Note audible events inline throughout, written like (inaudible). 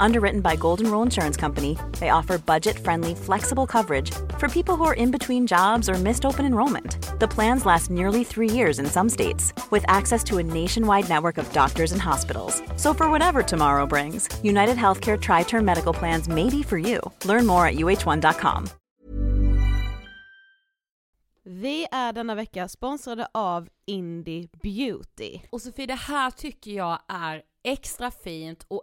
Underwritten by Golden Rule Insurance Company, they offer budget friendly, flexible coverage for people who are in between jobs or missed open enrollment. The plans last nearly three years in some states, with access to a nationwide network of doctors and hospitals. So, for whatever tomorrow brings, United Healthcare Tri Term Medical Plans may be for you. Learn more at uh1.com. Vi är denna vecka sponsrade av Indie Beauty. Och Sofie, det här tycker jag är extra fint och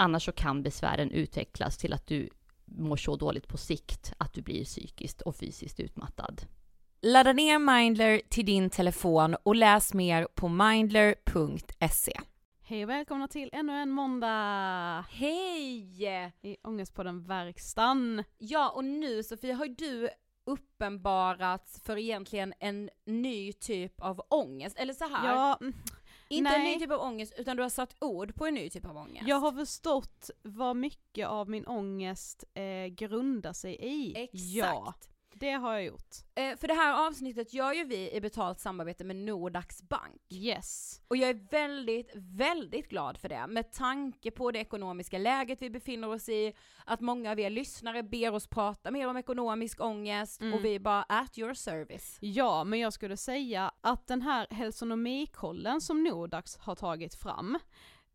Annars så kan besvären utvecklas till att du mår så dåligt på sikt att du blir psykiskt och fysiskt utmattad. Ladda ner Mindler till din telefon och läs mer på mindler.se. Hej och välkomna till ännu en måndag Hej! i Ångestpodden Verkstan. Ja, och nu Sofia har du uppenbarat för egentligen en ny typ av ångest, eller så här. Ja, inte en nej. ny typ av ångest, utan du har satt ord på en ny typ av ångest. jag har förstått vad mycket av min ångest eh, grundar sig i. Exakt. Ja, det har jag gjort. Eh, för det här avsnittet gör ju vi i betalt samarbete med Nordax Bank. Yes. Och jag är väldigt, väldigt glad för det, med tanke på det ekonomiska läget vi befinner oss i, att många av er lyssnare ber oss prata mer om ekonomisk ångest, Mm. och vi bara at your service. Ja, men jag skulle säga att den här hälsonomikollen som Nordax har tagit fram,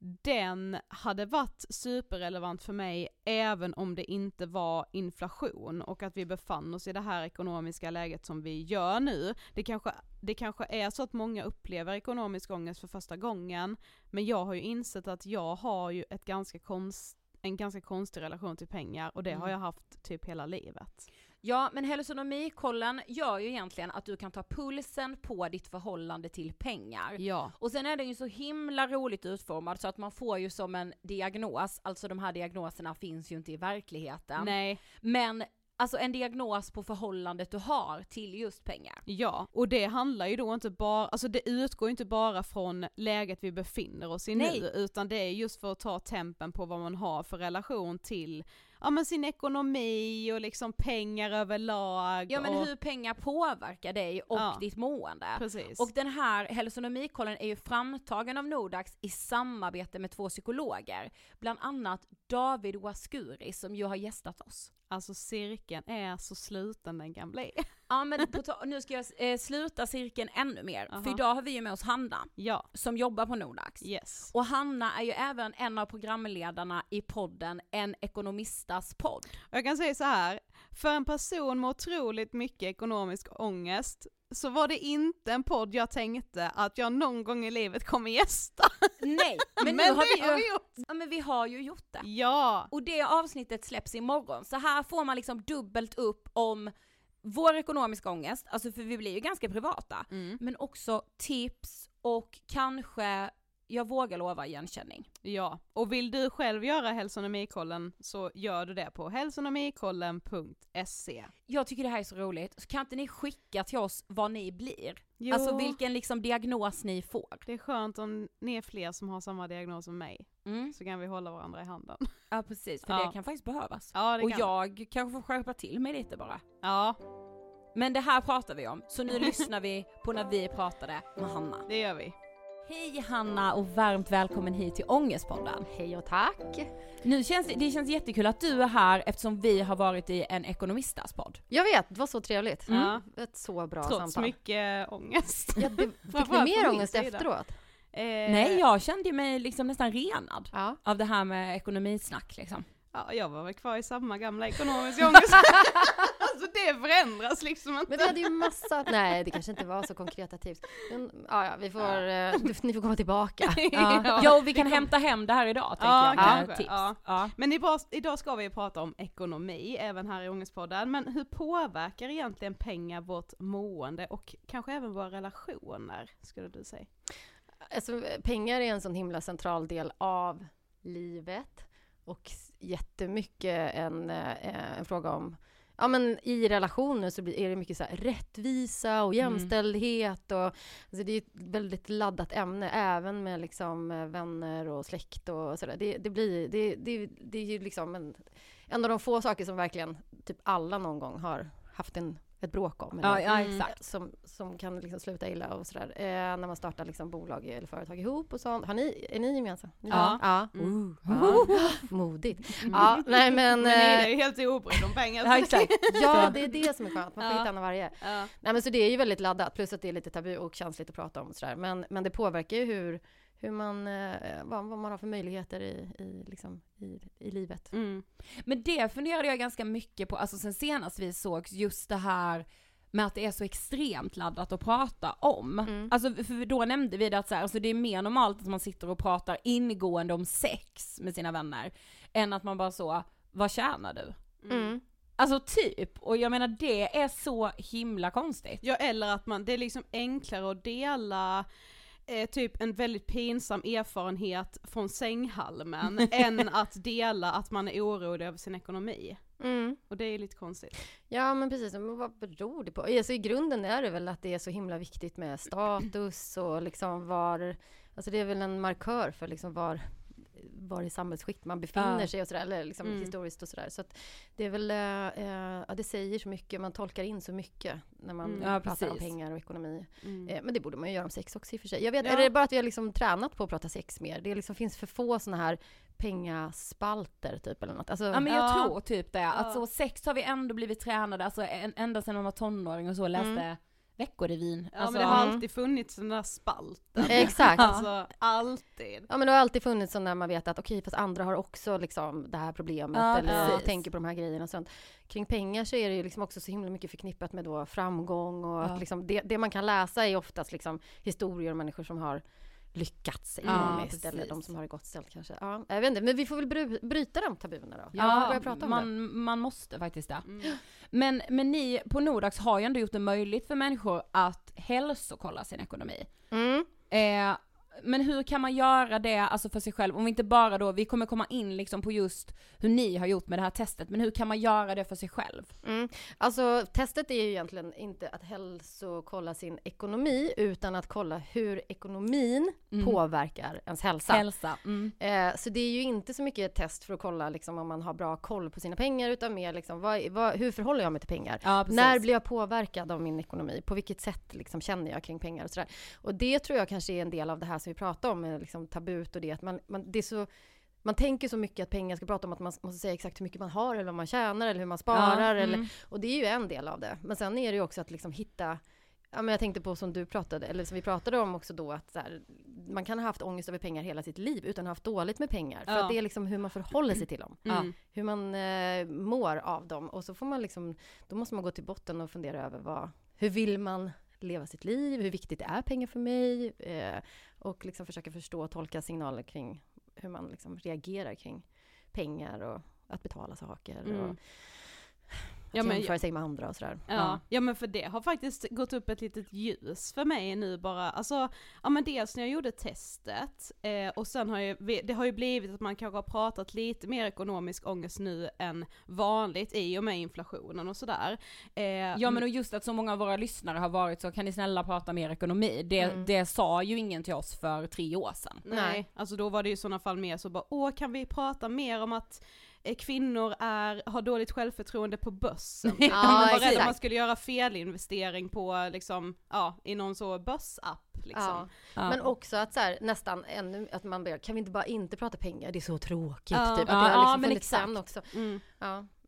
den hade varit superrelevant för mig även om det inte var inflation och att vi befann oss i det här ekonomiska läget som vi gör nu. Det kanske, det kanske är så att många upplever ekonomisk ångest för första gången, men jag har ju insett att jag har ju ett ganska konst, en ganska konstig relation till pengar och det har Mm. jag haft typ hela livet. Ja, men hälsonomikollen gör ju egentligen att du kan ta pulsen på ditt förhållande till pengar. Ja. Och sen är den ju så himla roligt utformad så att man får ju som en diagnos, alltså de här diagnoserna finns ju inte i verkligheten. Nej, Men alltså en diagnos på förhållandet du har till just pengar. Ja, och det handlar ju då inte bara, alltså det utgår inte bara från läget vi befinner oss i Nej. nu, utan det är just för att ta tempen på vad man har för relation till, ja men sin ekonomi och liksom pengar överlag. Ja men och, hur pengar påverkar dig och Ja. ditt mående. Precis. Och den här hälsonomikollen är ju framtagen av Nordax i samarbete med två psykologer. Bland annat David Waskuri som ju har gästat oss. Alltså cirkeln är så sluten den kan bli. Ja men nu ska jag eh, sluta cirkeln ännu mer, Aha. för idag har vi ju med oss Hanna ja, som jobbar på Nordax. yes. Och Hanna är ju även en av programledarna i podden En Ekonomistas podd. Jag kan säga så här, för en person med otroligt mycket ekonomisk ångest så var det inte en podd jag tänkte att jag någon gång i livet kommer gästa. Nej, men, (laughs) nu Men har det vi ju, har vi gjort. Ja men vi har ju gjort det. Ja, Och det avsnittet släpps imorgon, så här får man liksom dubbelt upp om vår ekonomiska ångest, alltså för vi blir ju ganska privata, Mm. men också tips och kanske, jag vågar lova igenkänning. Ja, och vill du själv göra hälsonomikollen så gör du det på hälsonomikollen.se. Jag tycker det här är så roligt, så kan inte ni skicka till oss vad ni blir? Jo, Alltså vilken liksom diagnos ni får. det är skönt om ni är fler som har samma diagnos som mig, Mm. så kan vi hålla varandra i handen. Ja precis, för (laughs) Ja. det kan faktiskt behövas. Ja, det Och kan jag kanske får skärpa till mig lite bara. Ja, Men det här pratar vi om, så nu lyssnar vi på när vi pratade med Hanna. det gör vi. Hej Hanna och varmt välkommen hit till Ångestpodden. Hej och tack! Nu känns det, känns jättekul att du är här eftersom vi har varit i en ekonomistas podd. Jag vet, det var så trevligt. Mm. Ett så bra Trots samtal. mycket ångest. Ja, det, (laughs) fick ni mer ångest efteråt? Eh, Nej, jag kände mig liksom nästan renad Ja. av det här med ekonomisnack liksom. Ja, jag var väl kvar i samma gamla ekonomiska ångest. (laughs) (laughs) alltså det förändras liksom inte. Men vi hade ju massa, nej det kanske inte var så konkreta tips. Men, ja, ja, vi får, eh, du, ni får komma tillbaka. (laughs) Ja, ja och vi kan hämta hem det här idag tänker Ja, jag kanske, tips. ja. Ja. Men idag, ska vi prata om ekonomi, även här i Ångestpodden. Men hur påverkar egentligen pengar vårt mående och kanske även våra relationer, skulle du säga? Alltså, pengar är en sån himla central del av livet och jättemycket en, eh, en fråga om Ja men i relationer så är det mycket så rättvisa och jämställdhet och alltså det är ett väldigt laddat ämne även med liksom eh, vänner och släkt och sådär. Det, det blir, det, det, det är ju liksom en, en av de få saker som verkligen typ alla någon gång har haft en, ett bråk om. Ja, eller- ja Mm. exakt. som, som kan liksom sluta illa och sådär. Eh, när man startar liksom bolag eller företag ihop och sånt. Har ni, är ni gemensamma? Ja. ja. Mm. ja. (laughs) Modigt. Ja, nej men... Men ni är eh, ju helt obrydd om pengar. (laughs) Ja exakt. Ja, (laughs) det är det som är skönt. Man får Ja. hitta en av varje. Ja. Nej men så det är ju väldigt laddat, plus att det är lite tabu och känsligt att prata om och sådär. Men, men det påverkar ju hur, hur man, eh, vad, vad man har för möjligheter i, i, liksom, i, i livet. Mm. Men det funderade jag ganska mycket på, alltså sen senast vi sågs, just det här med att det är så extremt laddat att prata om. Mm. Alltså för då nämnde vi det att så här, alltså det är mer normalt att man sitter och pratar ingående om sex med sina vänner, än att man bara så, vad tjänar du? Mm. Alltså typ, och jag menar det är så himla konstigt. Ja eller att man, det är liksom enklare att dela eh, typ en väldigt pinsam erfarenhet från sänghalmen (laughs) än att dela att man är orolig över sin ekonomi. Mm. Och det är lite konstigt. Ja men precis, men vad beror det på? Alltså, I grunden är det väl att det är så himla viktigt med status och liksom var, alltså det är väl en markör för liksom var var i samhällsskikt man befinner Ja. sig och sådär, eller liksom Mm. historiskt och sådär. Så att det är väl, eh, eh, ja det säger så mycket, man tolkar in så mycket när man Mm. Ja, pratar om pengar och ekonomi. Mm. Eh, men det borde man ju göra om sex också i och för sig. Jag vet, Ja. är det bara att vi har liksom tränat på att prata sex mer? Det liksom finns för få sådana här pengaspalter typ eller något. Alltså, Ja men jag Ja. tror typ det, alltså sex har vi ändå blivit tränade, alltså en, ända sedan man var tonåring och så läste Mm. Veckorevyn. Ja alltså, men det har alltid funnits den där spalten. (laughs) Exakt. Alltså alltid. Ja men det har alltid funnits så när man vet att okej fast andra har också liksom det här problemet Ja, eller precis. tänker på de här grejerna och sånt. Kring pengar så är det ju liksom också så himla mycket förknippat med då framgång och Ja. att liksom det, det man kan läsa är oftast liksom historier om människor som har lyckats Ja, ekonomiskt eller de som har det gott ställt kanske. Ja, jag vet inte, men vi får väl bry, bryta de tabuna då. Ja, om man, man måste faktiskt det. Mm. Men, men ni på Nordax har ju ändå gjort det möjligt för människor att hälsokolla sin ekonomi. Mm. Eh, men hur kan man göra det alltså för sig själv? Om vi inte bara då, vi kommer komma in liksom på just hur ni har gjort med det här testet, men hur kan man göra det för sig själv? Mm. Alltså testet är ju egentligen inte att hälsokolla sin ekonomi utan att kolla hur ekonomin Mm. påverkar ens hälsa. Hälsa. Mm. Eh, så det är ju inte så mycket ett test för att kolla liksom, om man har bra koll på sina pengar utan mer liksom, vad, vad, hur förhåller jag mig till pengar? Ja. När blir jag påverkad av min ekonomi? På vilket sätt liksom, känner jag kring pengar och sådär? Och det tror jag kanske är en del av det här som vi pratar om, liksom, tabut och det att man, man, det är så man tänker så mycket att pengar ska prata om att man måste säga exakt hur mycket man har eller vad man tjänar eller hur man sparar. Ja, eller, mm. och det är ju en del av det. Men sen är det ju också att liksom hitta Ja, men jag tänkte på som du pratade, eller som vi pratade om också då, att här, man kan ha haft ångest över pengar hela sitt liv utan att ha haft dåligt med pengar. För Ja. att det är liksom hur man förhåller sig till dem. Mm. Hur man eh, mår av dem. Och så får man liksom, då måste man gå till botten och fundera över vad, hur vill man leva sitt liv? Hur viktigt är pengar för mig? Eh, och liksom försöka förstå och tolka signaler kring hur man liksom reagerar kring pengar och att betala saker. Mm. Och Ja, men- jämföra sig med andra och sådär. Ja, ja men för det har faktiskt gått upp ett litet ljus för mig nu bara, alltså, ja men dels när jag gjorde testet, eh, och sen har ju, det har ju blivit att man kanske har pratat lite mer ekonomisk ångest nu än vanligt i och med inflationen och sådär. Eh, Ja men och just att så många av våra lyssnare har varit så, kan ni snälla prata mer ekonomi? Det, Mm. det sa ju ingen till oss för tre år sedan. Nej, Nej. alltså då var det ju i sådana fall mer så bara, åh kan vi prata mer om att kvinnor är, har dåligt självförtroende på börsen? (laughs) Ja, man var rädd att man skulle göra felinvestering på liksom, ja, i någon så börsapp liksom. Ja. Ja. Men också att så här, nästan ännu, att man ber, kan vi inte bara inte prata pengar? Det är så tråkigt. Ja. Typ. Att Ja, det har ja, liksom men exakt. också. Mm.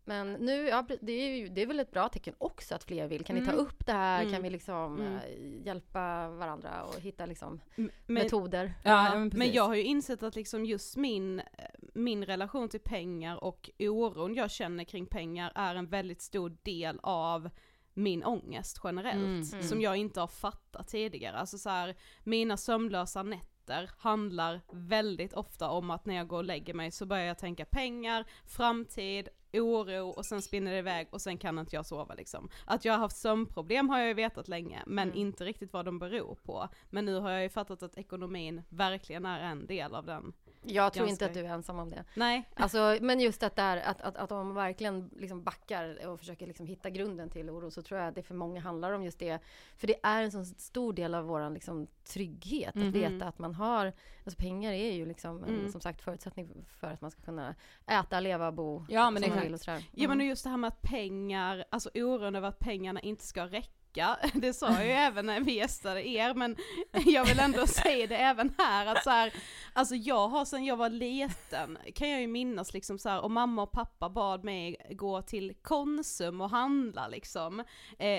Men nu, ja, det är, ju, det är väl ett bra tecken också att fler vill. Kan ni ta Mm. upp det här? Mm. Kan vi liksom Mm. eh, hjälpa varandra och hitta liksom Men, metoder? Ja, Ja, men men, jag har ju insett att liksom just min, eh, min relation till pengar och oron jag känner kring pengar är en väldigt stor del av min ångest generellt, Mm, mm. som jag inte har fattat tidigare. Alltså så här, mina sömnlösa nätter handlar väldigt ofta om att när jag går och lägger mig så börjar jag tänka pengar, framtid, oro och sen spinner det iväg och sen kan inte jag sova liksom. Att jag har haft sömnproblem har jag ju vetat länge, men Mm. inte riktigt vad de beror på. Men nu har jag ju fattat att ekonomin verkligen är en del av den. Jag tror inte att du är ensam om det. Nej. Alltså, men just att, där, att, att, att om man verkligen liksom backar och försöker liksom hitta grunden till oro så tror jag att det för många handlar om just det. För det är en så stor del av vår liksom, trygghet Mhm. att veta att man har, alltså pengar är ju liksom en, Mm. som sagt förutsättning för att man ska kunna äta, leva, bo Ja, men som man vill och sådär. Ja men Mm. just det här med att pengar, alltså oron över att pengarna inte ska räcka backa, (laughs) det sa jag ju även när vi gästade er, men (laughs) jag vill ändå säga det även här att så här, alltså jag har sen jag var liten, kan jag ju minnas liksom så här, och mamma och pappa bad mig gå till Konsum och handla liksom, eh,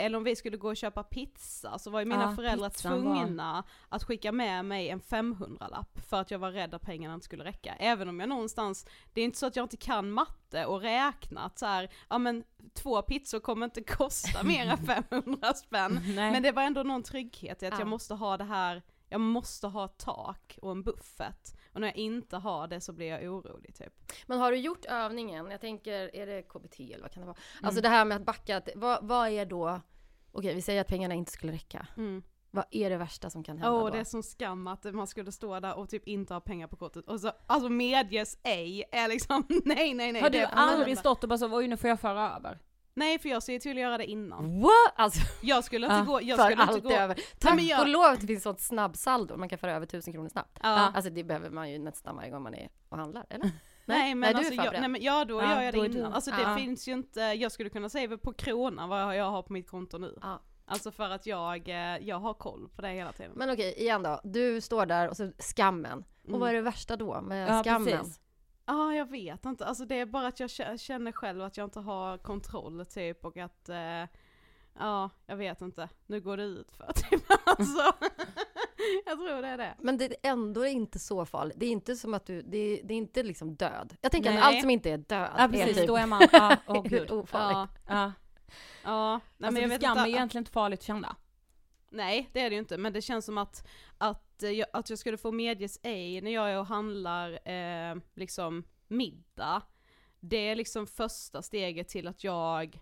eller om vi skulle gå och köpa pizza, så var ju mina Ja, föräldrar pizzan var- tvungna att skicka med mig en 500-lapp för att jag var rädd att pengarna inte skulle räcka. Även om jag någonstans, det är inte så att jag inte kan matte och räkna, att så här, ja men två pizzor kommer inte (laughs) kosta mer än 500 spänn. (laughs) Nej. Men det var ändå någon trygghet i att Ja. jag måste ha det här, jag måste ha tak och en buffert. Och när jag inte har det så blir jag orolig typ. Men har du gjort övningen? Jag tänker, är det KBT eller vad kan det vara? Mm. Alltså det här med att backa, vad, vad är då, okej vi säger att pengarna inte skulle räcka. Mm. Vad är det värsta som kan hända då? det är som skam att man skulle stå där och typ inte ha pengar på kortet. Och så, alltså medges ej är liksom, (laughs) nej nej nej. har du aldrig inte. stått och bara så, oj nu får jag föra över? Nej för jag ser till att göra det innan. What? Alltså Jag skulle inte Ja, gå, jag skulle inte gå. över. Tack jag- och lov att det finns sånt snabbsaldo, man kan föra över tusen kronor snabbt. Ja. Alltså det behöver man ju nästan varje gång man är och handlar, eller? (laughs) Nej men nej, alltså, jag, nej, men ja då Ja, gör jag det du- innan. Alltså det ja. finns ju inte, jag skulle kunna säga på kronan vad jag har på mitt konto nu. Ja. Alltså för att jag, eh, jag har koll på det hela tiden. Men okej, igen då. Du står där och så skammen. Och Mm. vad är det värsta då med Ja, skammen? precis. Ja, jag vet inte. Alltså det är bara att jag kä- känner själv att jag inte har kontroll typ och att, eh, ja, jag vet inte. Nu går det ut för typ. Alltså, (laughs) jag tror det är det. Men det är ändå inte så farligt. Det är inte som att du, det är, det är inte liksom död. Jag tänker Nej. att allt som inte är död Ja är precis, typ då är man, (laughs) ja, gud. ofarligt. Ja, Ja. ja. Nej, Alltså men jag vet skam är inte. egentligen inte farligt att känna. Nej, det är det ju inte, men det känns som att, att, eh, jag, att jag skulle få medges ej när jag är och handlar eh, liksom middag. Det är liksom första steget till att jag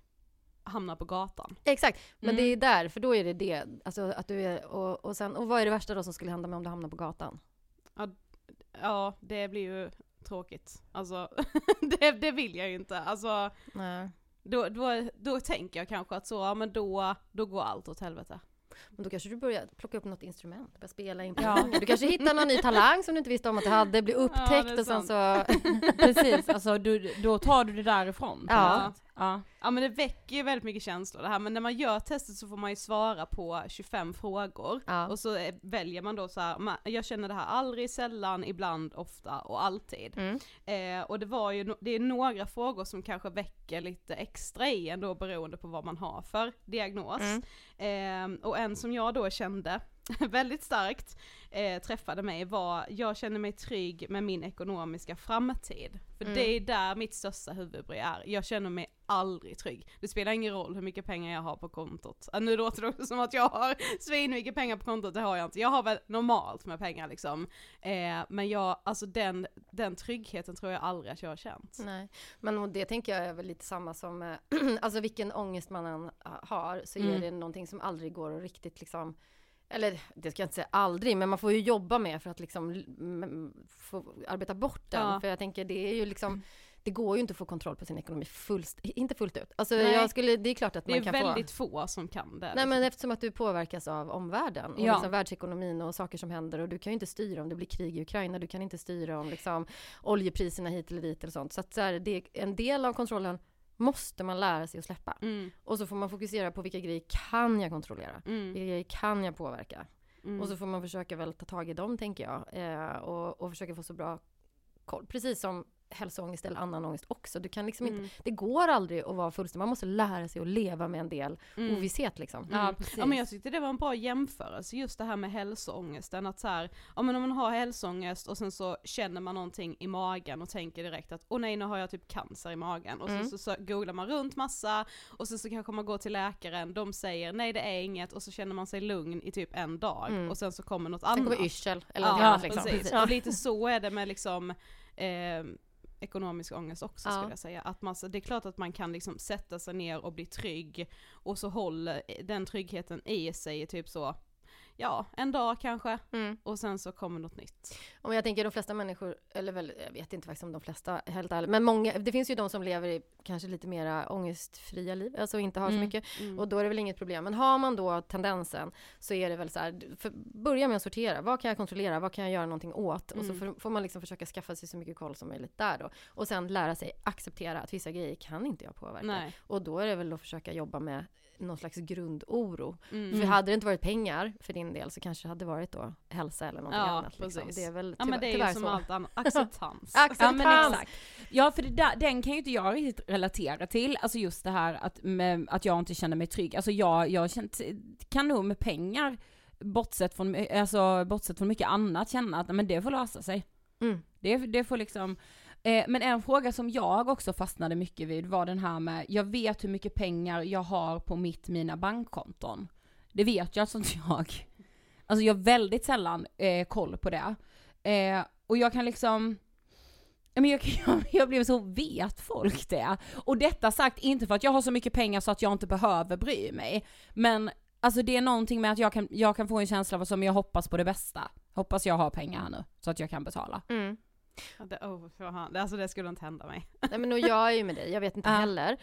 hamnar på gatan. Exakt, men Mm. det är där, för då är det det. Alltså att du är, och, och sen, och vad är det värsta då som skulle hända med om du hamnar på gatan? Ja, det blir ju tråkigt. Alltså, (laughs) det, det vill jag ju inte. Alltså, Nej. då, då, då tänker jag kanske att så, ja men då, då går allt åt helvete. Men då kanske du börjar plocka upp något instrument, börja spela in Ja. (laughs) Du kanske hittar någon ny talang som du inte visste om att du hade, blir Ja, upptäckt är och sen sant. så... (laughs) Precis, alltså du, då tar du det därifrån. Ja. sätt. Ja. Ja men det väcker ju väldigt mycket känslor det här, men när man gör testet så får man ju svara på 25 frågor. Ja. Och så väljer man då så här, jag känner det här aldrig, sällan, ibland, ofta och alltid. Mm. Eh, och det var ju, det är några frågor som kanske väcker lite extra i ändå beroende på vad man har för diagnos. Mm. Eh, och en som jag då kände (laughs) väldigt starkt eh, träffade mig var, jag känner mig trygg med min ekonomiska framtid. För Mm. det är där mitt största huvudbry är, jag känner mig aldrig trygg. Det spelar ingen roll hur mycket pengar jag har på kontot. Nu låter det också som att jag har svin mycket pengar på kontot, det har jag inte. Jag har väl normalt med pengar liksom. Eh, men jag, alltså den, den tryggheten tror jag aldrig att jag har känt. Nej, men det tänker jag är väl lite samma som, eh, (clears throat) alltså vilken ångest man än har, så är Mm. det någonting som aldrig går att riktigt liksom, eller det ska jag inte säga aldrig, men man får ju jobba med för att liksom få arbeta bort den. Ja. För jag tänker det är ju liksom, det går ju inte att få kontroll på sin ekonomi fullt, inte fullt ut. Alltså Nej. jag skulle, det är klart att Det man är kan väldigt få få som kan det. Nej liksom. men eftersom att du påverkas av omvärlden och Ja. liksom världsekonomin och saker som händer och du kan ju inte styra om det blir krig i Ukraina, du kan inte styra om liksom oljepriserna hit eller dit eller sånt. Så att så här, det är en del av kontrollen måste man lära sig att släppa. Mm, Och så får man fokusera på vilka grejer kan jag kontrollera? mm, Vilka grejer kan jag påverka? mm. Och så får man försöka väl ta tag i dem tänker jag. Eh, och, och försöka få så bra koll. Precis som hälsoångest eller annan ångest också. Du kan liksom Mm. inte, det går aldrig att vara fullständig. Man måste lära sig att leva med en del Mm. ovisshet liksom. Ja, Mm. precis. Ja men jag tyckte det var en bra jämförelse, just det här med hälsoångesten, att så här, ja men om man har hälsoångest och sen så känner man någonting i magen och tänker direkt att åh nej nu har jag typ cancer i magen och Mm. sen så, så googlar man runt massa och sen så kanske man går till läkaren, de säger nej det är inget och så känner man sig lugn i typ en dag Mm. och sen så kommer något Sen annat. kommer yrsel eller ja, något annat liksom. precis. Ja. Och lite så är det med liksom eh, ekonomisk ångest också Ja. skulle jag säga. Att man, det är klart att man kan liksom sätta sig ner och bli trygg och så håller den tryggheten i sig typ så ja, en dag kanske, Mm. och sen så kommer något nytt. Om jag tänker de flesta människor, eller väl, jag vet inte faktiskt om de flesta, helt ärligt, men många, det finns ju de som lever i kanske lite mera ångestfria liv, alltså inte har så Mm. mycket, Mm. och då är det väl inget problem. Men har man då tendensen så är det väl så här, för, börja med att sortera, vad kan jag kontrollera, vad kan jag göra någonting åt? Och så Mm. får, får man liksom försöka skaffa sig så mycket koll som möjligt där då. Och sen lära sig acceptera att vissa grejer kan inte jag påverka. Nej. Och då är det väl att försöka jobba med någon slags grundoro. Mm. För hade det inte varit pengar för din del så kanske det hade varit då hälsa eller någonting Ja, annat. Liksom. Det är väl Ja men det är ju som så. allt annat, (laughs) acceptans. Ja Acceptans! men exakt. Ja för det där, den kan ju inte jag riktigt relatera till, alltså just det här att, med, att jag inte känner mig trygg. Alltså jag, jag känt, kan nog med pengar, bortsett från, alltså, bortsett från mycket annat, känna att men det får lösa sig. Mm. Det, det får liksom, eh, men en fråga som jag också fastnade mycket vid var den här med, jag vet hur mycket pengar jag har på mitt, mina bankkonton. Det vet jag alltså (laughs) inte jag. Alltså jag har väldigt sällan eh, koll på det. Eh, och jag kan liksom, men jag, (laughs) jag, jag blev så, vet folk det? Och detta sagt inte för att jag har så mycket pengar så att jag inte behöver bry mig. Men alltså det är någonting med att jag kan, jag kan få en känsla av som jag hoppas på det bästa. Hoppas jag har pengar här nu, så att jag kan betala. Mm. Ja, det, oh, fan. alltså det skulle inte hända mig. (laughs) Nej men och jag är ju med dig, jag vet inte Ja. heller.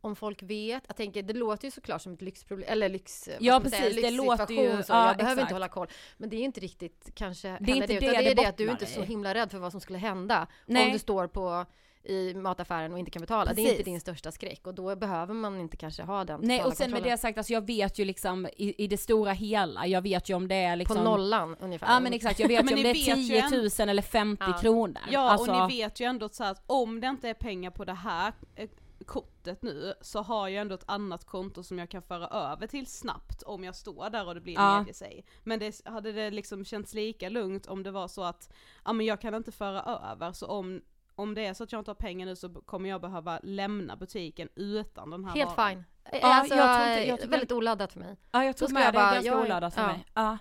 Om folk vet, jag tänker det låter ju såklart som ett lyxproblem, eller lyx, Ja, man säga, precis, det låter ju- så ja, jag behöver exakt. inte hålla koll. Men det är ju inte riktigt kanske är heller inte det, det utan det är det det att du bottnar inte är så himla rädd för vad som skulle hända Nej. om du står på i mataffären och inte kan betala. Det är Precis. inte din största skräck och då behöver man inte kanske ha den Nej och sen med kontrollen. det sagt, alltså jag vet ju liksom i, i det stora hela, jag vet ju om det är liksom På nollan ungefär. Ja men exakt, jag vet Men ju om det är vet ju 10 en- 000 eller 50 Ja. kronor. Ja alltså, och ni vet ju ändå så att om det inte är pengar på det här eh, kortet nu så har jag ändå ett annat konto som jag kan föra över till snabbt om jag står där och det blir en Ja. medie Men det, hade det liksom känts lika lugnt om det var så att, ja men jag kan inte föra över så om om det är så att jag inte har pengar nu så kommer jag behöva lämna butiken utan den här Helt varan. fine. Ja, alltså, jag tror inte- jag tycker- väldigt oladdat för mig. Ja jag tog med jag det bara- ganska jag- oladdat för ja. mig. Ja.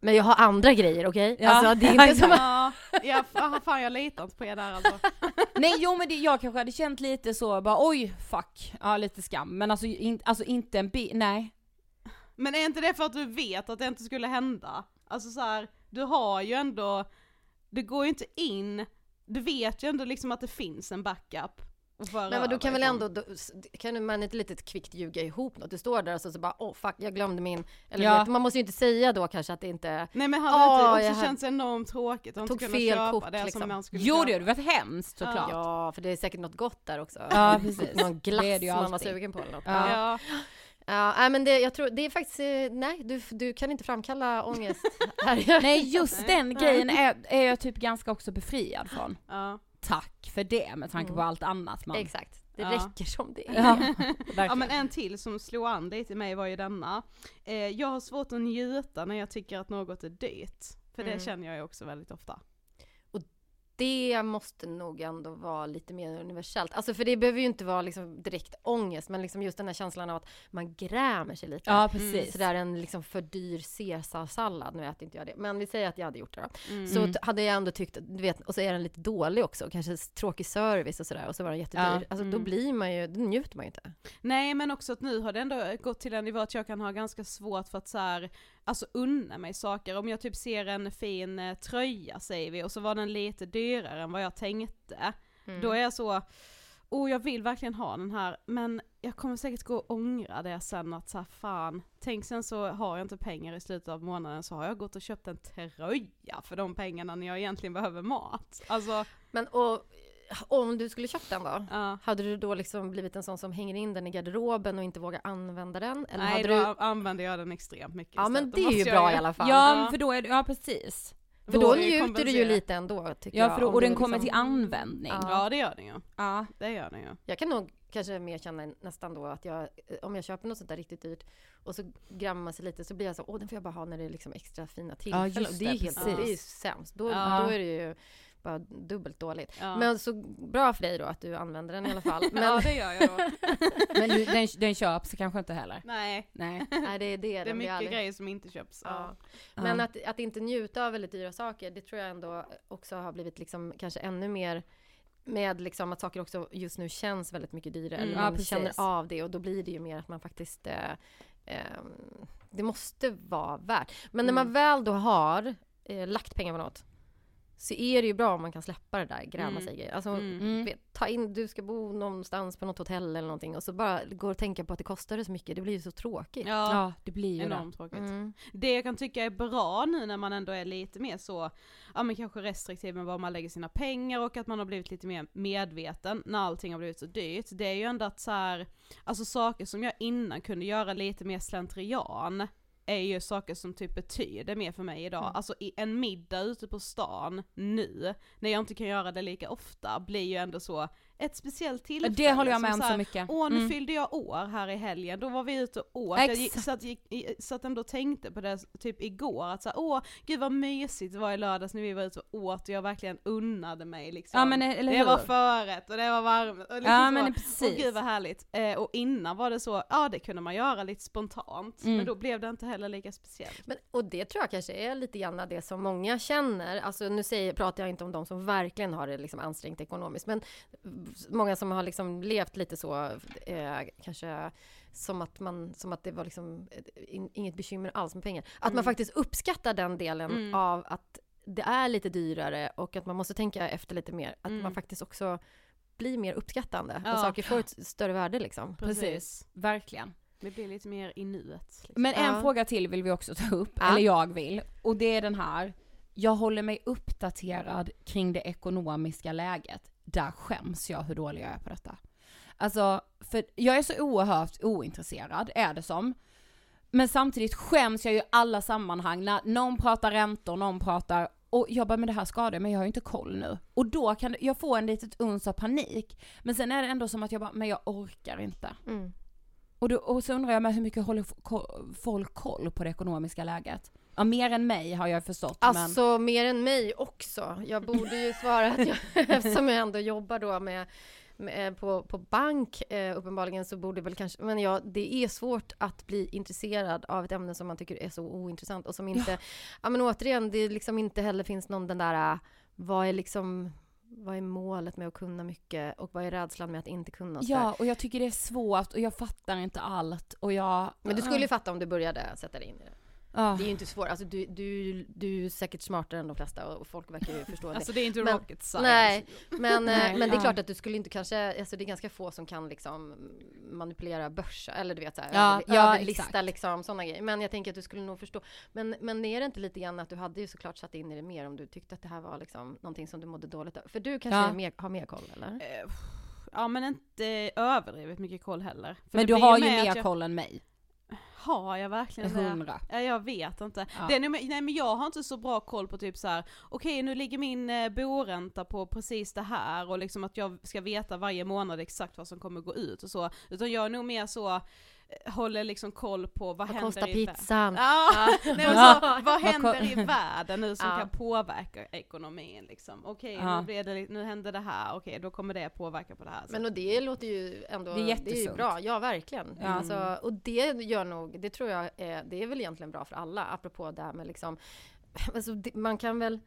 Men jag har andra grejer, okej? Ja. Alltså det är (laughs) inte som att... Ja, ja fan, jag litar inte på er där alltså. (laughs) Nej jo men det, jag kanske hade känt lite så bara oj fuck, ja lite skam. Men alltså, in, alltså inte en bi, nej. Men är inte det för att du vet att det inte skulle hända? Alltså så här, du har ju ändå, det går ju inte in, du vet ju ändå liksom att det finns en backup. Men vad du kan väl ändå, då- kan man inte lite kvickt ljuga ihop något? Du står där och så, så bara åh fuck, jag glömde min, eller Ja. vet, man måste ju inte säga då kanske att det inte Nej men hade jag inte också känts enormt tråkigt att Tog inte kunna fel köpa kort, det liksom. som man skulle Jo köpa? det hade varit hemskt såklart. Ja, för det är säkert något gott där också. Ja, precis. Någon glass är man var sugen på eller något. Ja. Ja. Ja. Nej, men det, jag tror, det är faktiskt, eh, nej, du, du kan inte framkalla ångest (laughs) här. Nej just den grejen är, är jag typ ganska också befriad från. Ja. Tack för det med tanke på Mm. allt annat man... Exakt, det Ja. räcker som det är. Ja, (laughs) ja men en till som slog an det till mig var ju denna. Eh, jag har svårt att njuta när jag tycker att något är dyrt. För Mm. det känner jag ju också väldigt ofta. Det måste nog ändå vara lite mer universellt. Alltså för det behöver ju inte vara liksom direkt ångest, men liksom just den här känslan av att man grämer sig lite. Ja precis. Sådär en liksom för dyr caesarsallad, nu äter inte jag det, men vi säger att jag hade gjort det då. Mm. Så Mm. hade jag ändå tyckt, du vet, och så är den lite dålig också, kanske tråkig service och sådär, och så var den jättedyr. Ja. Alltså då Mm. blir man ju, då njuter man ju inte. Nej men också att nu har det ändå gått till en nivå att jag kan ha ganska svårt för att så här, alltså unna mig saker. Om jag typ ser en fin eh, tröja säger vi och så var den lite dyrare än vad jag tänkte. Mm. Då är jag så, oh jag vill verkligen ha den här men jag kommer säkert gå och ångra det sen att så här, fan, tänk sen så har jag inte pengar i slutet av månaden så har jag gått och köpt en tröja för de pengarna när jag egentligen behöver mat. Alltså, Men och, om du skulle köpt den då? ja. Hade du då liksom blivit en sån som hänger in den i garderoben och inte vågar använda den? Eller Nej hade då du... använder jag den extremt mycket Ja men det Då är ju bra jag i alla fall. Ja, Ja. för då är det, ja precis. För då jag njuter du ju lite ändå tycker Ja, jag. för då, och den kommer liksom- till användning. Ja. Ja det gör den ju. Ja. Det gör den ju. Jag kan nog kanske mer känna nästan då att jag, om jag köper något sånt där riktigt dyrt och så grämmer man sig lite så blir jag så, åh den får jag bara ha när det är liksom extra fina tillfällen. just Och det, är det, helt, det är ju sämst. Då, Ja. då är det ju bara dubbelt dåligt. Ja. Men så bra för dig då att du använder den i alla fall. (laughs) Men ja det gör jag då. (laughs) Men du, den, den köps kanske inte heller. Nej, Nej. (laughs) nej, det är det. det är mycket aldrig- grejer som inte köps. Ja. Ja. Men att, att inte njuta av väldigt dyra saker, det tror jag ändå också har blivit liksom kanske ännu mer med liksom att saker också just nu känns väldigt mycket dyrare. Mm, eller ja, man känner av det och då blir det ju mer att man faktiskt eh, eh, det måste vara värt. Men när Mm. man väl då har eh, lagt pengar på något så är det ju bra om man kan släppa det där, gräma Mm. sig. Alltså, Mm. Mm. vet, ta in, du ska bo någonstans på något hotell eller någonting och så bara går och tänka på att det kostade så mycket. Det blir ju så tråkigt. Ja, Ja, det blir ju det. enormt tråkigt. Mm. Det jag kan tycka är bra nu när man ändå är lite mer så, ja men kanske restriktiv med var man lägger sina pengar och att man har blivit lite mer medveten när allting har blivit så dyrt. Det är ju ändå att så här, alltså saker som jag innan kunde göra lite mer slentrian, är ju saker som typ betyder mer för mig idag. Mm. Alltså i en middag ute på stan nu, när jag inte kan göra det lika ofta, blir ju ändå så ett speciellt tillfälle. Det håller jag med om så här, så mycket. Åh nu Mm. fyllde jag år här i helgen, då var vi ute och åt. Jag gick, Exakt. satt, gick, satt ändå och tänkte på det typ igår, att såhär, åh gud vad mysigt det var i lördags när vi var ute och åt och jag verkligen unnade mig liksom. Ja men eller hur? det var förrätt och det var varmt och liksom Ja så. men Och precis. gud vad härligt. Eh, och innan var det så, ja det kunde man göra lite spontant, Mm. men då blev det inte heller lika speciellt. Men, och det tror jag kanske är lite grann det som många känner. Alltså nu säger, pratar jag inte om de som verkligen har det liksom ansträngt ekonomiskt, men många som har liksom levt lite så, eh, kanske som att, man, som att det var liksom eh, in, inget bekymmer alls med pengar. Att Mm. man faktiskt uppskattar den delen Mm. av att det är lite dyrare och att man måste tänka efter lite mer. Att Mm. man faktiskt också blir mer uppskattande Ja. och saker får ett större värde liksom. Precis, verkligen. Det blir lite mer i nuet. Liksom. Men en Ja. fråga till vill vi också ta upp, Ja. eller jag vill. Och det är den här. Jag håller mig uppdaterad kring det ekonomiska läget. Där skäms jag hur dålig jag är på detta. Alltså, för jag är så oerhört ointresserad, är det som. Men samtidigt skäms jag ju i alla sammanhang när någon pratar räntor, någon pratar och jag bara, men det här skadar men jag har ju inte koll nu. Och då kan jag få en litet uns av panik. Men sen är det ändå som att jag bara, men jag orkar inte. Mm. Och, då, och så undrar jag, men hur mycket håller folk koll på det ekonomiska läget? Ja, mer än mig har jag förstått. men... Alltså mer än mig också. Jag borde ju svara att jag, (laughs) eftersom jag ändå jobbar då med, med på, på bank eh, uppenbarligen så borde väl kanske, men ja, det är svårt att bli intresserad av ett ämne som man tycker är så ointressant och som inte, ja, men återigen, det liksom inte heller finns någon den där, äh, vad är liksom vad är målet med att kunna mycket och vad är rädslan med att inte kunna? och. Ja, och jag tycker det är svårt och jag fattar inte allt och jag... Men du skulle ju fatta om du började sätta dig in i det. Ja. Det är ju inte svårt, alltså du, du, du är säkert smartare än de flesta och folk verkar ju (laughs) förstå det. Alltså det är inte Men- rocket science. Nej, men, eh, Nej, men det är klart att du skulle inte kanske, alltså det är ganska få som kan liksom manipulera börser, eller du vet såhär, Ja, över, ja, överlista exakt. liksom sådana grejer. Men jag tänker att du skulle nog förstå. Men, men är det inte lite grann att du hade ju såklart satt in i det mer om du tyckte att det här var liksom någonting som du mådde dåligt av? För du kanske Ja. är mer, har mer koll eller? Eh, Ja men inte överdrivet mycket koll heller. För Men du har ju mer jag- koll än mig. Har jag verkligen det? Hundra. Ja, jag vet inte. Ja. Det nej men jag har inte så bra koll på typ så här. okej nu ligger min eh, boränta på precis det här och liksom att jag ska veta varje månad exakt vad som kommer gå ut och så. Utan jag är nog mer så, håller liksom koll på vad, Vad händer kostar i pizzan? Ja, (laughs) nej, så, vad händer i världen nu som (laughs) Ja. kan påverka ekonomin liksom? Okej Ja. nu, blir det, li- nu händer det här, okej då kommer det påverka på det här sättet. Men och det låter ju ändå, Det är det är ju bra, ja verkligen. Ja. Alltså, och det gör nog, det tror jag, är, det är väl egentligen bra för alla, apropå det här med liksom, (laughs) alltså, det, man kan väl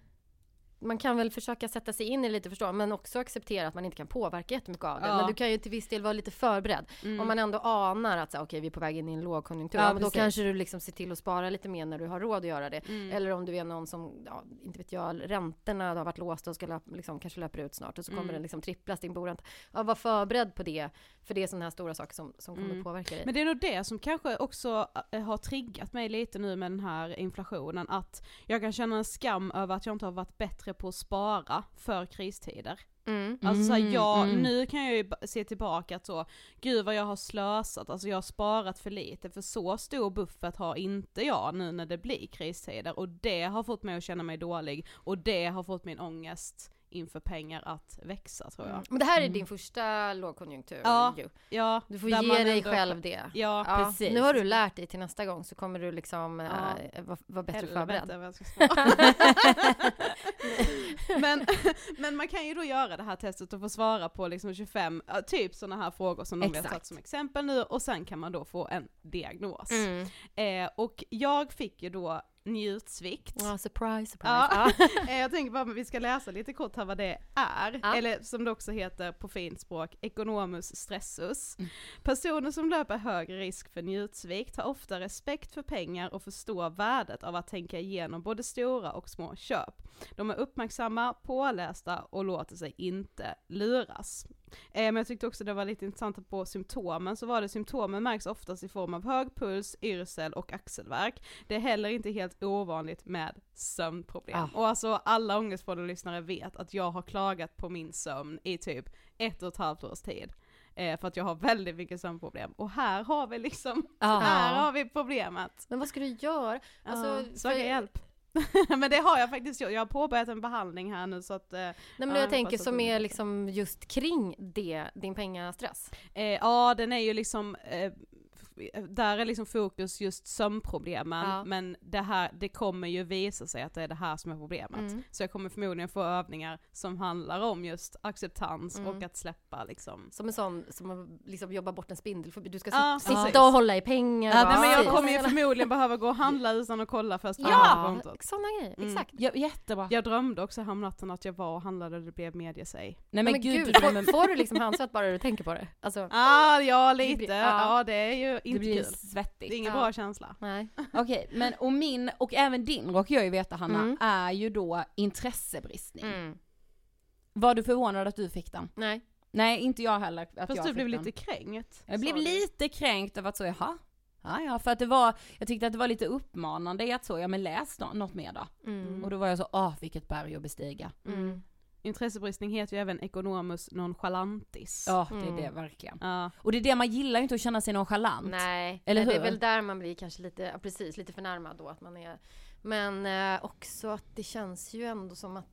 man kan väl försöka sätta sig in i det lite förstå, men också acceptera att man inte kan påverka jättemycket av det. Ja. Men du kan ju till viss del vara lite förberedd. Mm. Om man ändå anar att så, okej, vi är på väg in i en lågkonjunktur, Ja, men då kanske du liksom ser till att spara lite mer när du har råd att göra det. Mm. Eller om du är någon som, ja, inte vet jag, räntorna har varit låsta och ska löp, liksom, kanske löper ut snart och så kommer Mm. den liksom tripplas din boränta. Ja, var förberedd på det, för det är sådana här stora saker som, som kommer Mm. påverka dig. Men det är nog det som kanske också eh, har triggat mig lite nu med den här inflationen, att jag kan känna en skam över att jag inte har varit bättre på att spara för kristider. Mm. Alltså så här, Mm, jag, mm. nu kan jag ju se tillbaka att så, gud vad jag har slösat, alltså jag har sparat för lite, för så stor buffert har inte jag nu när det blir kristider, och det har fått mig att känna mig dålig, och det har fått min ångest inför pengar att växa tror jag. Mm. Men det här är Mm. din första lågkonjunktur Ja, ju. Ja, Du får ge dig ändå- själv det. Ja, Ja, precis. Nu har du lärt dig till nästa gång så kommer du liksom Ja. eh, vara vara bättre förberedd. (laughs) men, men man kan ju då göra det här testet och få svara på liksom 25, ja, typ sådana här frågor som de har tagit som exempel nu och sen kan man då få en diagnos. Mm. Eh, och jag fick ju då njutsvikt. Ja, surprise, surprise. Ja. (laughs) Eh, Jag tänker bara att vi ska läsa lite kort här vad det är, Ja. eller som det också heter på fint språk, ekonomus stressus. Mm. Personer som löper högre risk för njutsvikt har ofta respekt för pengar och förstår värdet av att tänka igenom både stora och små köp. De är uppmärksamma, pålästa och låter sig inte luras. Eh, Men jag tyckte också det var lite intressant att på symptomen så var det symptomen märks oftast i form av hög puls, yrsel och axelvärk. Det är heller inte helt ovanligt med sömnproblem. Ah. Och alltså alla Ångestpodden-lyssnare vet att jag har klagat på min sömn i typ ett och ett halvt års tid. Eh, för att jag har väldigt mycket sömnproblem. Och här har vi liksom, Ja. här har vi problemet. Men vad ska du göra? Alltså, för- Söka hjälp. (laughs) men det har jag faktiskt gjort, jag har påbörjat en behandling här nu så att eh, Nej men Ja, jag jag tänker som är liksom just kring det, din pengastress. Eh, ja, den är ju liksom, eh, där är liksom fokus just sömnproblemen, Ja. men det här, det kommer ju visa sig att det är det här som är problemet. Mm. Så jag kommer förmodligen få övningar som handlar om just acceptans Mm. och att släppa liksom. Som en sån som liksom jobba bort en spindelfobi. Du ska Ja, sit- sitta precis. och hålla i pengar. Ja? Nej men jag kommer ju förmodligen behöva gå och handla utan att kolla först Ja, sådana grejer. Mm. Exakt. Ja, jättebra. Jag drömde också häromnatten att jag var och handlade och det blev mediasäg. Nej Nej, men, men gud, gud, du får, drömmer- får du liksom handsvett bara du tänker på det? Alltså, Ah, ja lite, ja. ja. det är ju det inte blir kul. svettigt. Det är ingen Ja. bra känsla. nej. Okej, men och min, och även din råkar jag ju veta Hanna, Mm. är ju då intressebristning. Mm. Var du förvånad att du fick den? Nej. Nej, inte jag heller att Fast jag du fick blev den. lite kränkt. Jag blev du. lite kränkt över att så, jaha, ja ja, för att det var, jag tyckte att det var lite uppmanande i att så, ja men läs nå- något mer då. Mm. Och då var jag så, åh vilket berg att bestiga. Intressebristning heter ju även economus nonchalantis. Ja, det är Mm. det verkligen. Ja. Och det är det, man gillar ju inte att känna sig nonchalant. Nej, Eller Nej, det är hur? väl där man blir kanske lite, ja, precis, lite förnärmad då att man är Men eh, också att det känns ju ändå som att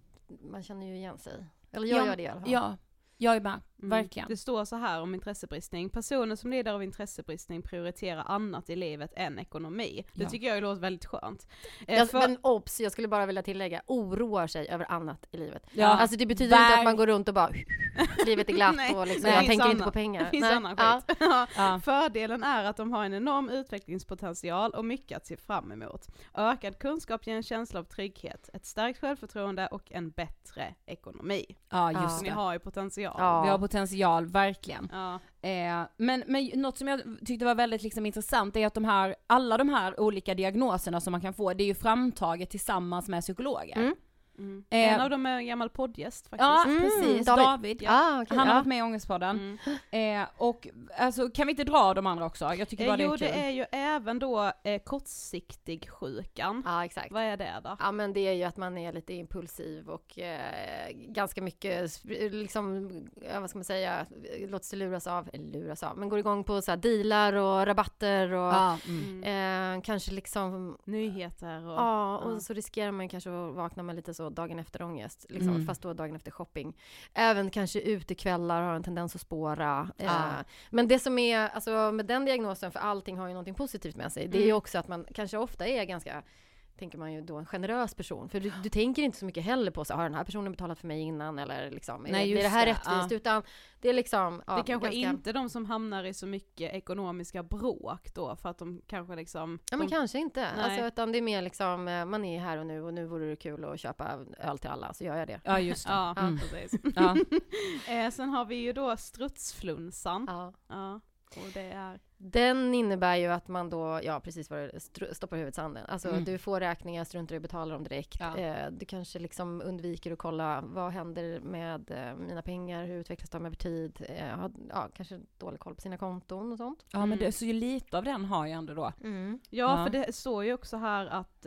man känner ju igen sig. Eller jag Ja, gör det i alla fall. Ja, jag är med, Mm. verkligen. Det står så här om intressebristning. Personer som lider av intressebristning prioriterar annat i livet än ekonomi. Det Ja. tycker jag låter väldigt skönt. Eh, Jag, för- Men obs, jag skulle bara vilja tillägga, oroar sig över annat i livet. Ja, Alltså det betyder inte att man går runt och bara (laughs) livet är glatt Nej, och liksom, det jag tänker inte på pengar. Det finns Nej. annan Ja. (laughs) skit. Ja. Fördelen är att de har en enorm utvecklingspotential och mycket att se fram emot. Ökad kunskap ger en känsla av trygghet, ett starkt självförtroende och en bättre ekonomi. Ja, just ni har ju potential. Ja. Vi har potential, verkligen. Ja. Eh, men, men något som jag tyckte var väldigt liksom intressant är att de här, alla de här olika diagnoserna som man kan få, det är ju framtaget tillsammans med psykologer. Mm. Mm. Eh, en av dem är en gammal poddgäst faktiskt. Ja, Mm, precis. David. David. ja. Ah, okej, Han har ja. varit med i Ångestpodden. Mm. Eh, och alltså, kan vi inte dra de andra också? Jag tycker bara Eh, det är jo kul. det är ju även då eh, kortsiktig sjukan. Ja, exakt. Vad är det då? Ja men det är ju att man är lite impulsiv och eh, ganska mycket liksom, vad ska man säga, låter sig luras av, eller luras av, men går igång på så här dealar och rabatter och eh, kanske liksom Nyheter och... Ja, och så riskerar man kanske att vakna med lite så dagen efter ångest, liksom, Mm. fast då dagen efter shopping. Även kanske utekvällar har en tendens att spåra. Ja. Eh, men det som är, alltså med den diagnosen, för allting har ju någonting positivt med sig, det är ju Mm. också att man kanske ofta är ganska tänker man ju då en generös person. För du, du tänker inte så mycket heller på så har den här personen betalat för mig innan eller liksom, är, Nej, det, är det här det, rättvist? ja. Utan det är liksom, ja, det kanske ganska, inte de som hamnar i så mycket ekonomiska bråk då, för att de kanske liksom... Ja men de, kanske inte. Nej. Alltså, utan det är mer liksom, eh, man är här och nu och nu vore det kul att köpa öl till alla, så gör jag det. ja, just det. Ja, Mm. precis. (laughs) Ja. eh, sen har vi ju då strutsflunsan. Ja. Ja, och det är... Den innebär ju att man då, ja precis vad det stoppar huvudet i sanden. Alltså Mm. du får räkningar, struntar i att betala dem direkt. Ja. Eh, du kanske liksom undviker att kolla vad händer med eh, mina pengar, hur utvecklas de över tid? Eh, har, ja, kanske dålig koll på sina konton och sånt. ja, men det, så ju lite av den har jag ändå då. Ja, Ja. för det står ju också här att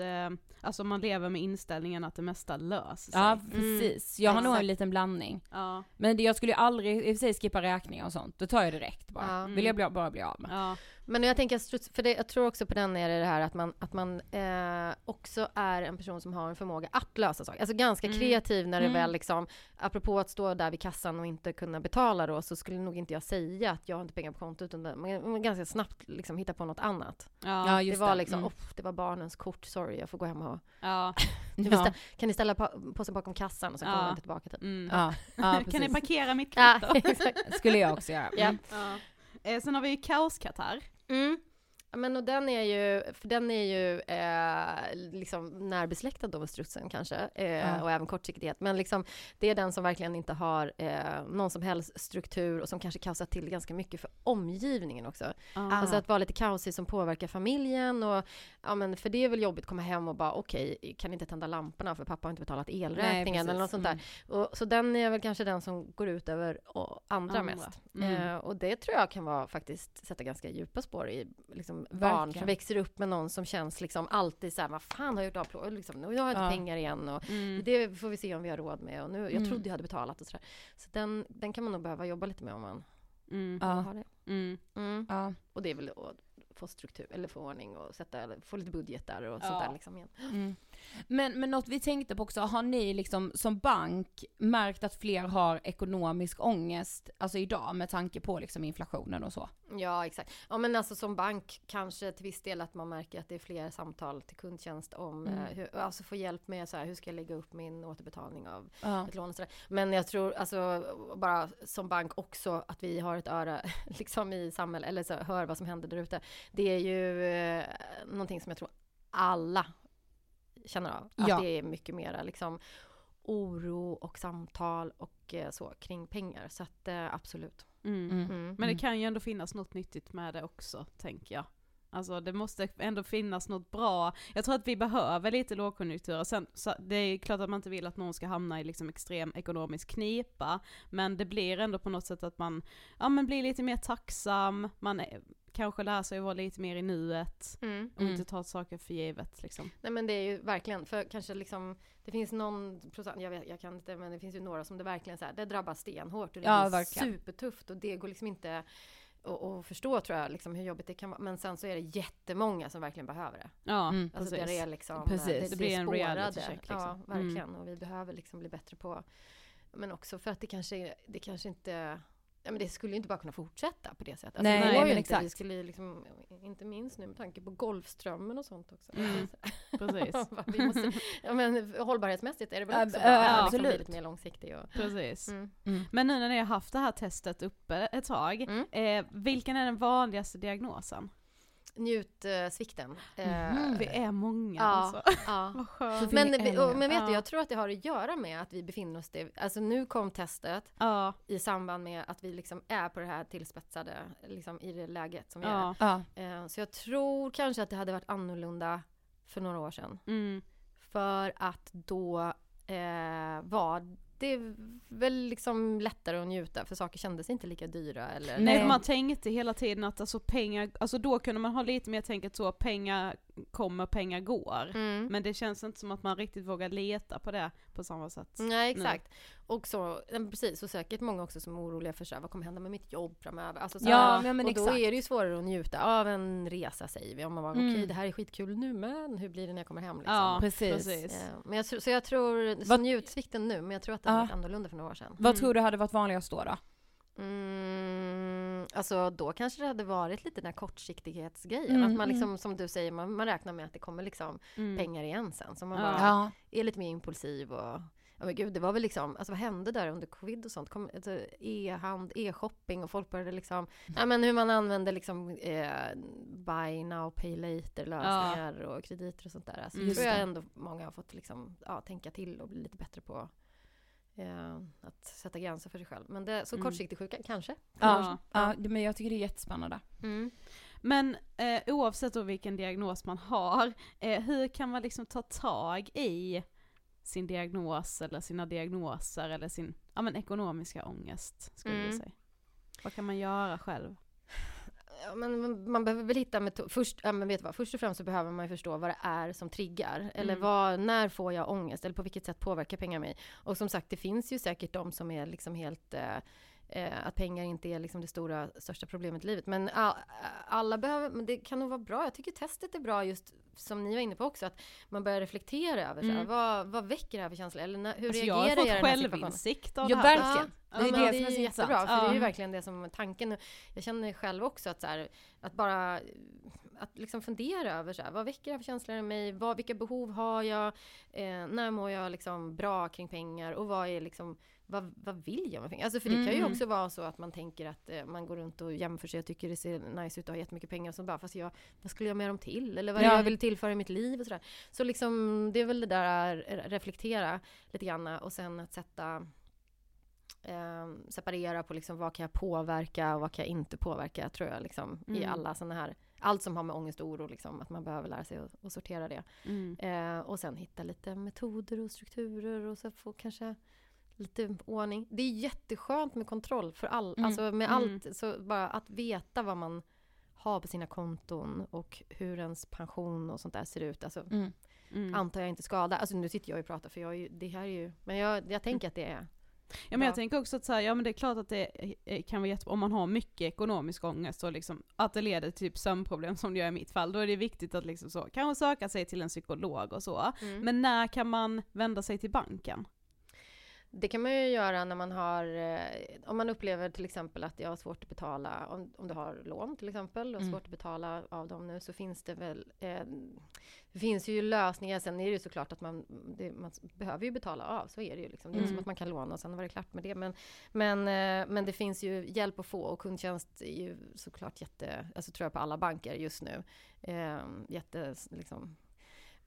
alltså man lever med inställningen att det mesta löser sig. Ja, precis. Jag har nog en Exakt. liten blandning. Ja, Men det, jag skulle ju aldrig i och för sig skippa räkningar och sånt. Det tar jag direkt bara. Ja. Vill jag bli, bara bli av med. Ja. Men jag tänker, för det, jag tror också på den är det det här att man, att man eh, också är en person som har en förmåga att lösa saker. Alltså ganska Mm. kreativ när det Mm. väl liksom, apropå att stå där vid kassan och inte kunna betala då, så skulle nog inte jag säga att jag har inte pengar på kontot, utan man, man ganska snabbt liksom hitta på något annat. Ja, Ja, det just var det. liksom, Mm. "Off, det var barnens kort, sorry, jag får gå hem och... ja. (laughs) Ja. kan ni ställa påsen bakom kassan och så kommer Ja. inte tillbaka typ. Mm. Ja, ja (laughs) kan ni parkera mitt (laughs) Ja, kvitto? exakt. skulle jag också göra. Ja. Eh, sen har vi ju kaoskatarr. Mm. Men och den är ju, för den är ju eh, liksom närbesläktad då med strutsen kanske, eh, Ja. och även kortsiktighet. Men liksom, det är den som verkligen inte har eh, någon som helst struktur och som kanske kaosar till ganska mycket för omgivningen också. Ah. Alltså att vara lite kaosig som påverkar familjen och ja men för det är väl jobbigt att komma hem och bara okej, kan inte tända lamporna för pappa har inte betalat elräkningen eller något sånt där. Och, så den är väl kanske den som går ut över andra, Andra. mest. Mm. Eh, och det tror jag kan vara faktiskt sätta ganska djupa spår i liksom, barn Verkligen. som växer upp med någon som känns liksom alltid så här, vad fan har jag gjort avplå? Liksom, nu har jag inte Ja. pengar igen och Mm. det får vi se om vi har råd med och nu, jag Mm. trodde jag hade betalat och sådär. Så den, den kan man nog behöva jobba lite med om man, Mm. Ja. har det. Mm. Mm. Ja. Och det är väl att få struktur, eller få ordning och sätta, eller få lite budgetar och Ja. sånt där liksom igen. Men, men något vi tänkte på också, har ni liksom som bank märkt att fler har ekonomisk ångest, alltså idag med tanke på liksom inflationen och så? Ja, exakt. Ja, men alltså som bank kanske till viss del att man märker att det är fler samtal till kundtjänst om Mm. eh, hur, alltså få hjälp med så här, hur ska jag lägga upp min återbetalning av Ja. ett lån och sådär. Men jag tror alltså bara som bank också att vi har ett öra (laughs) liksom i samhället eller så hör vad som händer där ute. Det är ju eh, någonting som jag tror alla känner av. Att Ja. det är mycket mera liksom oro och samtal och eh, så kring pengar. Så att eh, absolut. Mm. Mm. Mm. Men det kan ju ändå finnas något nyttigt med det också, tänker jag. Alltså det måste ändå finnas något bra. Jag tror att vi behöver lite lågkonjunkturer. Sen, så det är klart att man inte vill att någon ska hamna i liksom extrem ekonomisk knipa. Men det blir ändå på något sätt att man, ja men blir lite mer tacksam, man är, kanske lär sig att vara lite mer i nuet. Mm. Och inte ta saker för givet liksom. Nej men det är ju verkligen, för kanske liksom Det finns någon procent, jag, vet, jag kan inte men det finns ju några som det verkligen så här, det drabbar stenhårt och det Ja, blir verkligen. supertufft och det går liksom inte att att förstå tror jag liksom hur jobbigt det kan vara. Men sen så är det jättemånga som verkligen behöver det. Ja, Mm. Alltså precis. det är liksom, Precis. det, Det blir en spårade. reality check, liksom. Ja, Mm. verkligen. Och vi behöver liksom bli bättre på men också för att det kanske, det kanske inte Ja, men det skulle ju inte bara kunna fortsätta på det sättet. Alltså, Nej, det nej, ju men. Vi exakt. skulle ju liksom, inte minst nu med tanke på Golfströmmen och sånt också. Mm. (laughs) Precis. vi måste, ja, men hållbarhetsmässigt är det väl också bra att liksom absolut. bli lite mer långsiktig. Och, Precis. mm. Men nu när ni har haft det här testet uppe ett tag, Mm. eh, vilken är den vanligaste diagnosen? Njutsvikten. Eh, Vi är många ja, alltså. ja. (laughs) Vad. Men, och, men vet Ja. du, jag tror att det har att göra med att vi befinner oss det, alltså nu kom testet Ja, i samband med att vi liksom är på det här tillspetsade, liksom i det läget som vi ja. Ja. är. Eh, så jag tror kanske att det hade varit annorlunda för några år sedan. Mm. För att då eh, var det väl liksom lättare att njuta för saker kändes inte lika dyra eller Nej, man tänkte hela tiden att alltså pengar, alltså då kunde man ha lite mer tänket så, pengar kommer, pengar går. Mm. Men det känns inte som att man riktigt vågar leta på det på samma sätt. Nej exakt. Och så, ja, precis, och säkert många också som är oroliga för så här, vad kommer hända med mitt jobb framöver? Alltså, så Ja, men- men och då exakt. är det ju svårare att njuta av en resa säger vi. Om man bara, Mm. okej det här är skitkul nu men hur blir det när jag kommer hem? Liksom. Ja, Precis. precis. Eh, Men jag, så jag tror, så Vad- njutsvikten nu, men jag tror att det hade Ja. varit annorlunda för några år sedan. Vad Mm. tror du hade varit vanligast då? då? Mm, alltså då kanske det hade varit lite den här kortsiktighetsgrejen. Mm, att man mm. liksom, som du säger, man, man räknar med att det kommer liksom Mm. pengar igen sen. Så man Ja. bara Ja. är lite mer impulsiv och Ja men gud, det var väl liksom, alltså vad hände där under covid och sånt? Kom, alltså, e-hand, e-shopping och folk började liksom, ja men hur man använder liksom eh, buy now, pay later lösningar och krediter och sånt där. Alltså, Mm. tror jag ändå många har fått liksom, ja, tänka till och bli lite bättre på eh, att sätta gränser för sig själv. Men det, så Mm. kortsiktig sjuka, kanske. Ja. Ja. det- men jag tycker det är jättespännande. Mm. Men eh, oavsett då vilken diagnos man har, eh, hur kan man liksom ta tag i sin diagnos eller sina diagnoser eller sin ja, men ekonomiska ångest skulle jag Mm. säga. Vad kan man göra själv? Men man- behöver väl hitta metod. Först, ja, men vet vad? Först och främst så behöver man ju förstå vad det är som triggar. Eller Mm. vad, när får jag ångest? Eller på vilket sätt påverkar pengar mig? Och som sagt, det finns ju säkert de som är liksom helt eh, eh, att pengar inte är liksom det stora, största problemet i livet. Men a, alla behöver, men det kan nog vara bra. Jag tycker testet är bra just som ni var inne på också, att man börjar reflektera över så här, Mm. vad, vad väcker det här för känslor? Eller när, hur Alltså, reagerar jag har fått jag i den här situationen? självinsikt av Ja, det här. verkligen. Ja, Det är det det är är så jättebra, för det är ju verkligen det som är tanken. Jag känner själv också att så här, att bara att liksom fundera över så här, vad väcker det här för känslor i mig? Vad, vilka behov har jag? Eh, när mår jag liksom bra kring pengar? Och vad är liksom vad, vad vill jag med pengar? Alltså för det kan ju Mm. också vara så att man tänker att eh, man går runt och jämför sig och tycker det ser nice ut och har jättemycket pengar. Så bara, fast jag, vad skulle jag med dem till? Eller vad Ja. jag vill tillföra i mitt liv? Och sådär. Så liksom, det är väl det där att reflektera lite grann och sen att sätta eh, separera på liksom vad kan jag påverka och vad kan jag inte påverka tror jag liksom i Mm. alla sådana här allt som har med ångest och oro liksom att man behöver lära sig att, att sortera det Mm. eh, och sen hitta lite metoder och strukturer och så få kanske lite ordning. Det är jätteskönt med kontroll för all, Mm. alltså med Mm. allt så bara att veta vad man har på sina konton och hur ens pension och sånt där ser ut. Alltså, Mm. Mm. antar jag inte skada. Alltså nu sitter jag och pratar för jag är ju, det här är ju, men jag, jag tänker att det är Ja men jag tänker också att så här, ja men det är klart att det eh, kan vara jättebra om man har mycket ekonomisk ångest och liksom att det leder till typ sömnproblem som det gör i mitt fall, då är det viktigt att liksom så, kanske söka sig till en psykolog och så. Mm. Men när kan man vända sig till banken? Det kan man ju göra när man har, eh, om man upplever till exempel att jag har svårt att betala, om, om du har lån till exempel och Mm. svårt att betala av dem nu så finns det väl, eh, det finns ju lösningar. Sen är det ju såklart att man, det, man behöver ju betala av, så är det ju liksom. Det är inte Mm. som att man kan låna och sen var det klart med det. Men, men, eh, men det finns ju hjälp att få och kundtjänst är ju såklart jätte, alltså tror jag på alla banker just nu, eh, jätte liksom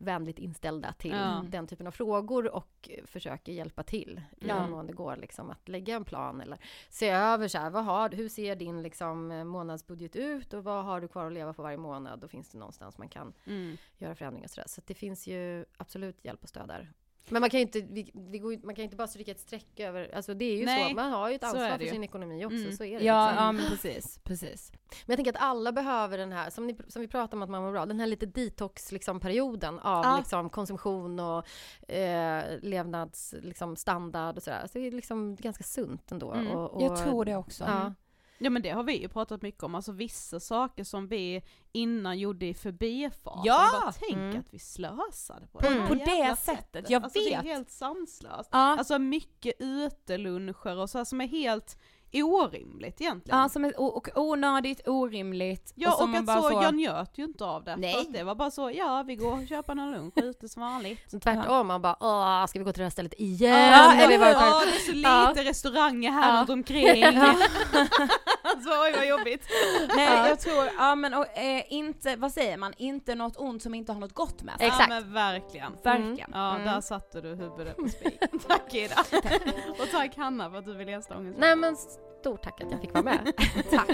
vänligt inställda till Ja. den typen av frågor och försöker hjälpa till i Ja. den mån det går. Liksom, att lägga en plan eller se över så här, vad har, hur ser din liksom, månadsbudget ut och vad har du kvar att leva på varje månad? Då finns det någonstans man kan Mm. göra förändringar. Så, där. så att det finns ju absolut hjälp och stöd där. Men man kan ju inte, vi, det går, man kan inte bara stryka ett streck över, alltså det är ju Nej, så, man har ju ett ansvar för ju. sin ekonomi också, Mm. så är det. Ja, liksom. ja men precis, precis. Men jag tänker att alla behöver den här, som, ni, som vi pratar om att man mår bra, den här lite detox liksom, perioden av Ja. liksom, konsumtion och eh, levnads liksom, standard och sådär. Så det är liksom ganska sunt ändå. Mm. Och, och, Jag tror det också. Ja. Ja men det har vi ju pratat mycket om, alltså vissa saker som vi innan gjorde i förbifarten. Ja! Bara tänk Mm. att vi slösade på, det här på det sättet, jag alltså, Det vet. är helt sanslöst. Ja. Alltså mycket uteluncher och så här som är helt orimligt egentligen. Ja, som är, och, och onödigt, orimligt. Ja och, man att bara så, jag njöt ju inte av det. Nej. Det var bara så, ja vi går och köper någon lunch ute som vanligt. Så (laughs) tvärtom, man bara åh, ska vi gå till det här stället igen? Ja, Eller ja, det är så lite Ja. restauranger här Ja. runt omkring. (laughs) alltså (laughs) oj vad jobbigt. Nej jag tror, ja men och, eh, inte, vad säger man, inte något ont som inte har något gott med sig. Exakt. Ja men verkligen. Verkligen. Ja, Mm. där satte du huvudet på spiken. tack Ida. och tack Hanna för att du ville gästa Ångest. Nej men stort tack att jag fick vara med. (laughs) tack.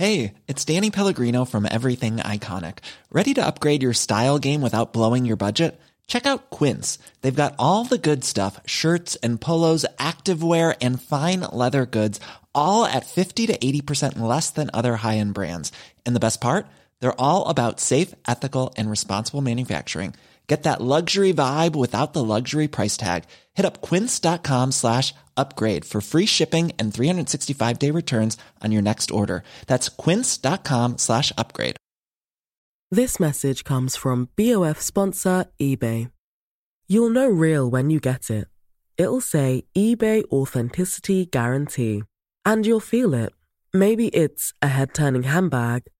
Hey, it's Danny Pellegrino from Everything Iconic. Ready to upgrade your style game without blowing your budget? Check out Quince. They've got all the good stuff shirts and polos, activewear, and fine leather goods, all at 50 to 80% less than other high end brands. And the best part? They're all about safe, ethical, and responsible manufacturing. Get that luxury vibe without the luxury price tag. Hit up quince.com slash upgrade for free shipping and 365 day returns on your next order. That's quince.com slash upgrade. This message comes from BOF sponsor eBay. You'll know real when you get it. It'll say eBay Authenticity Guarantee. And you'll feel it. Maybe it's a head turning handbag,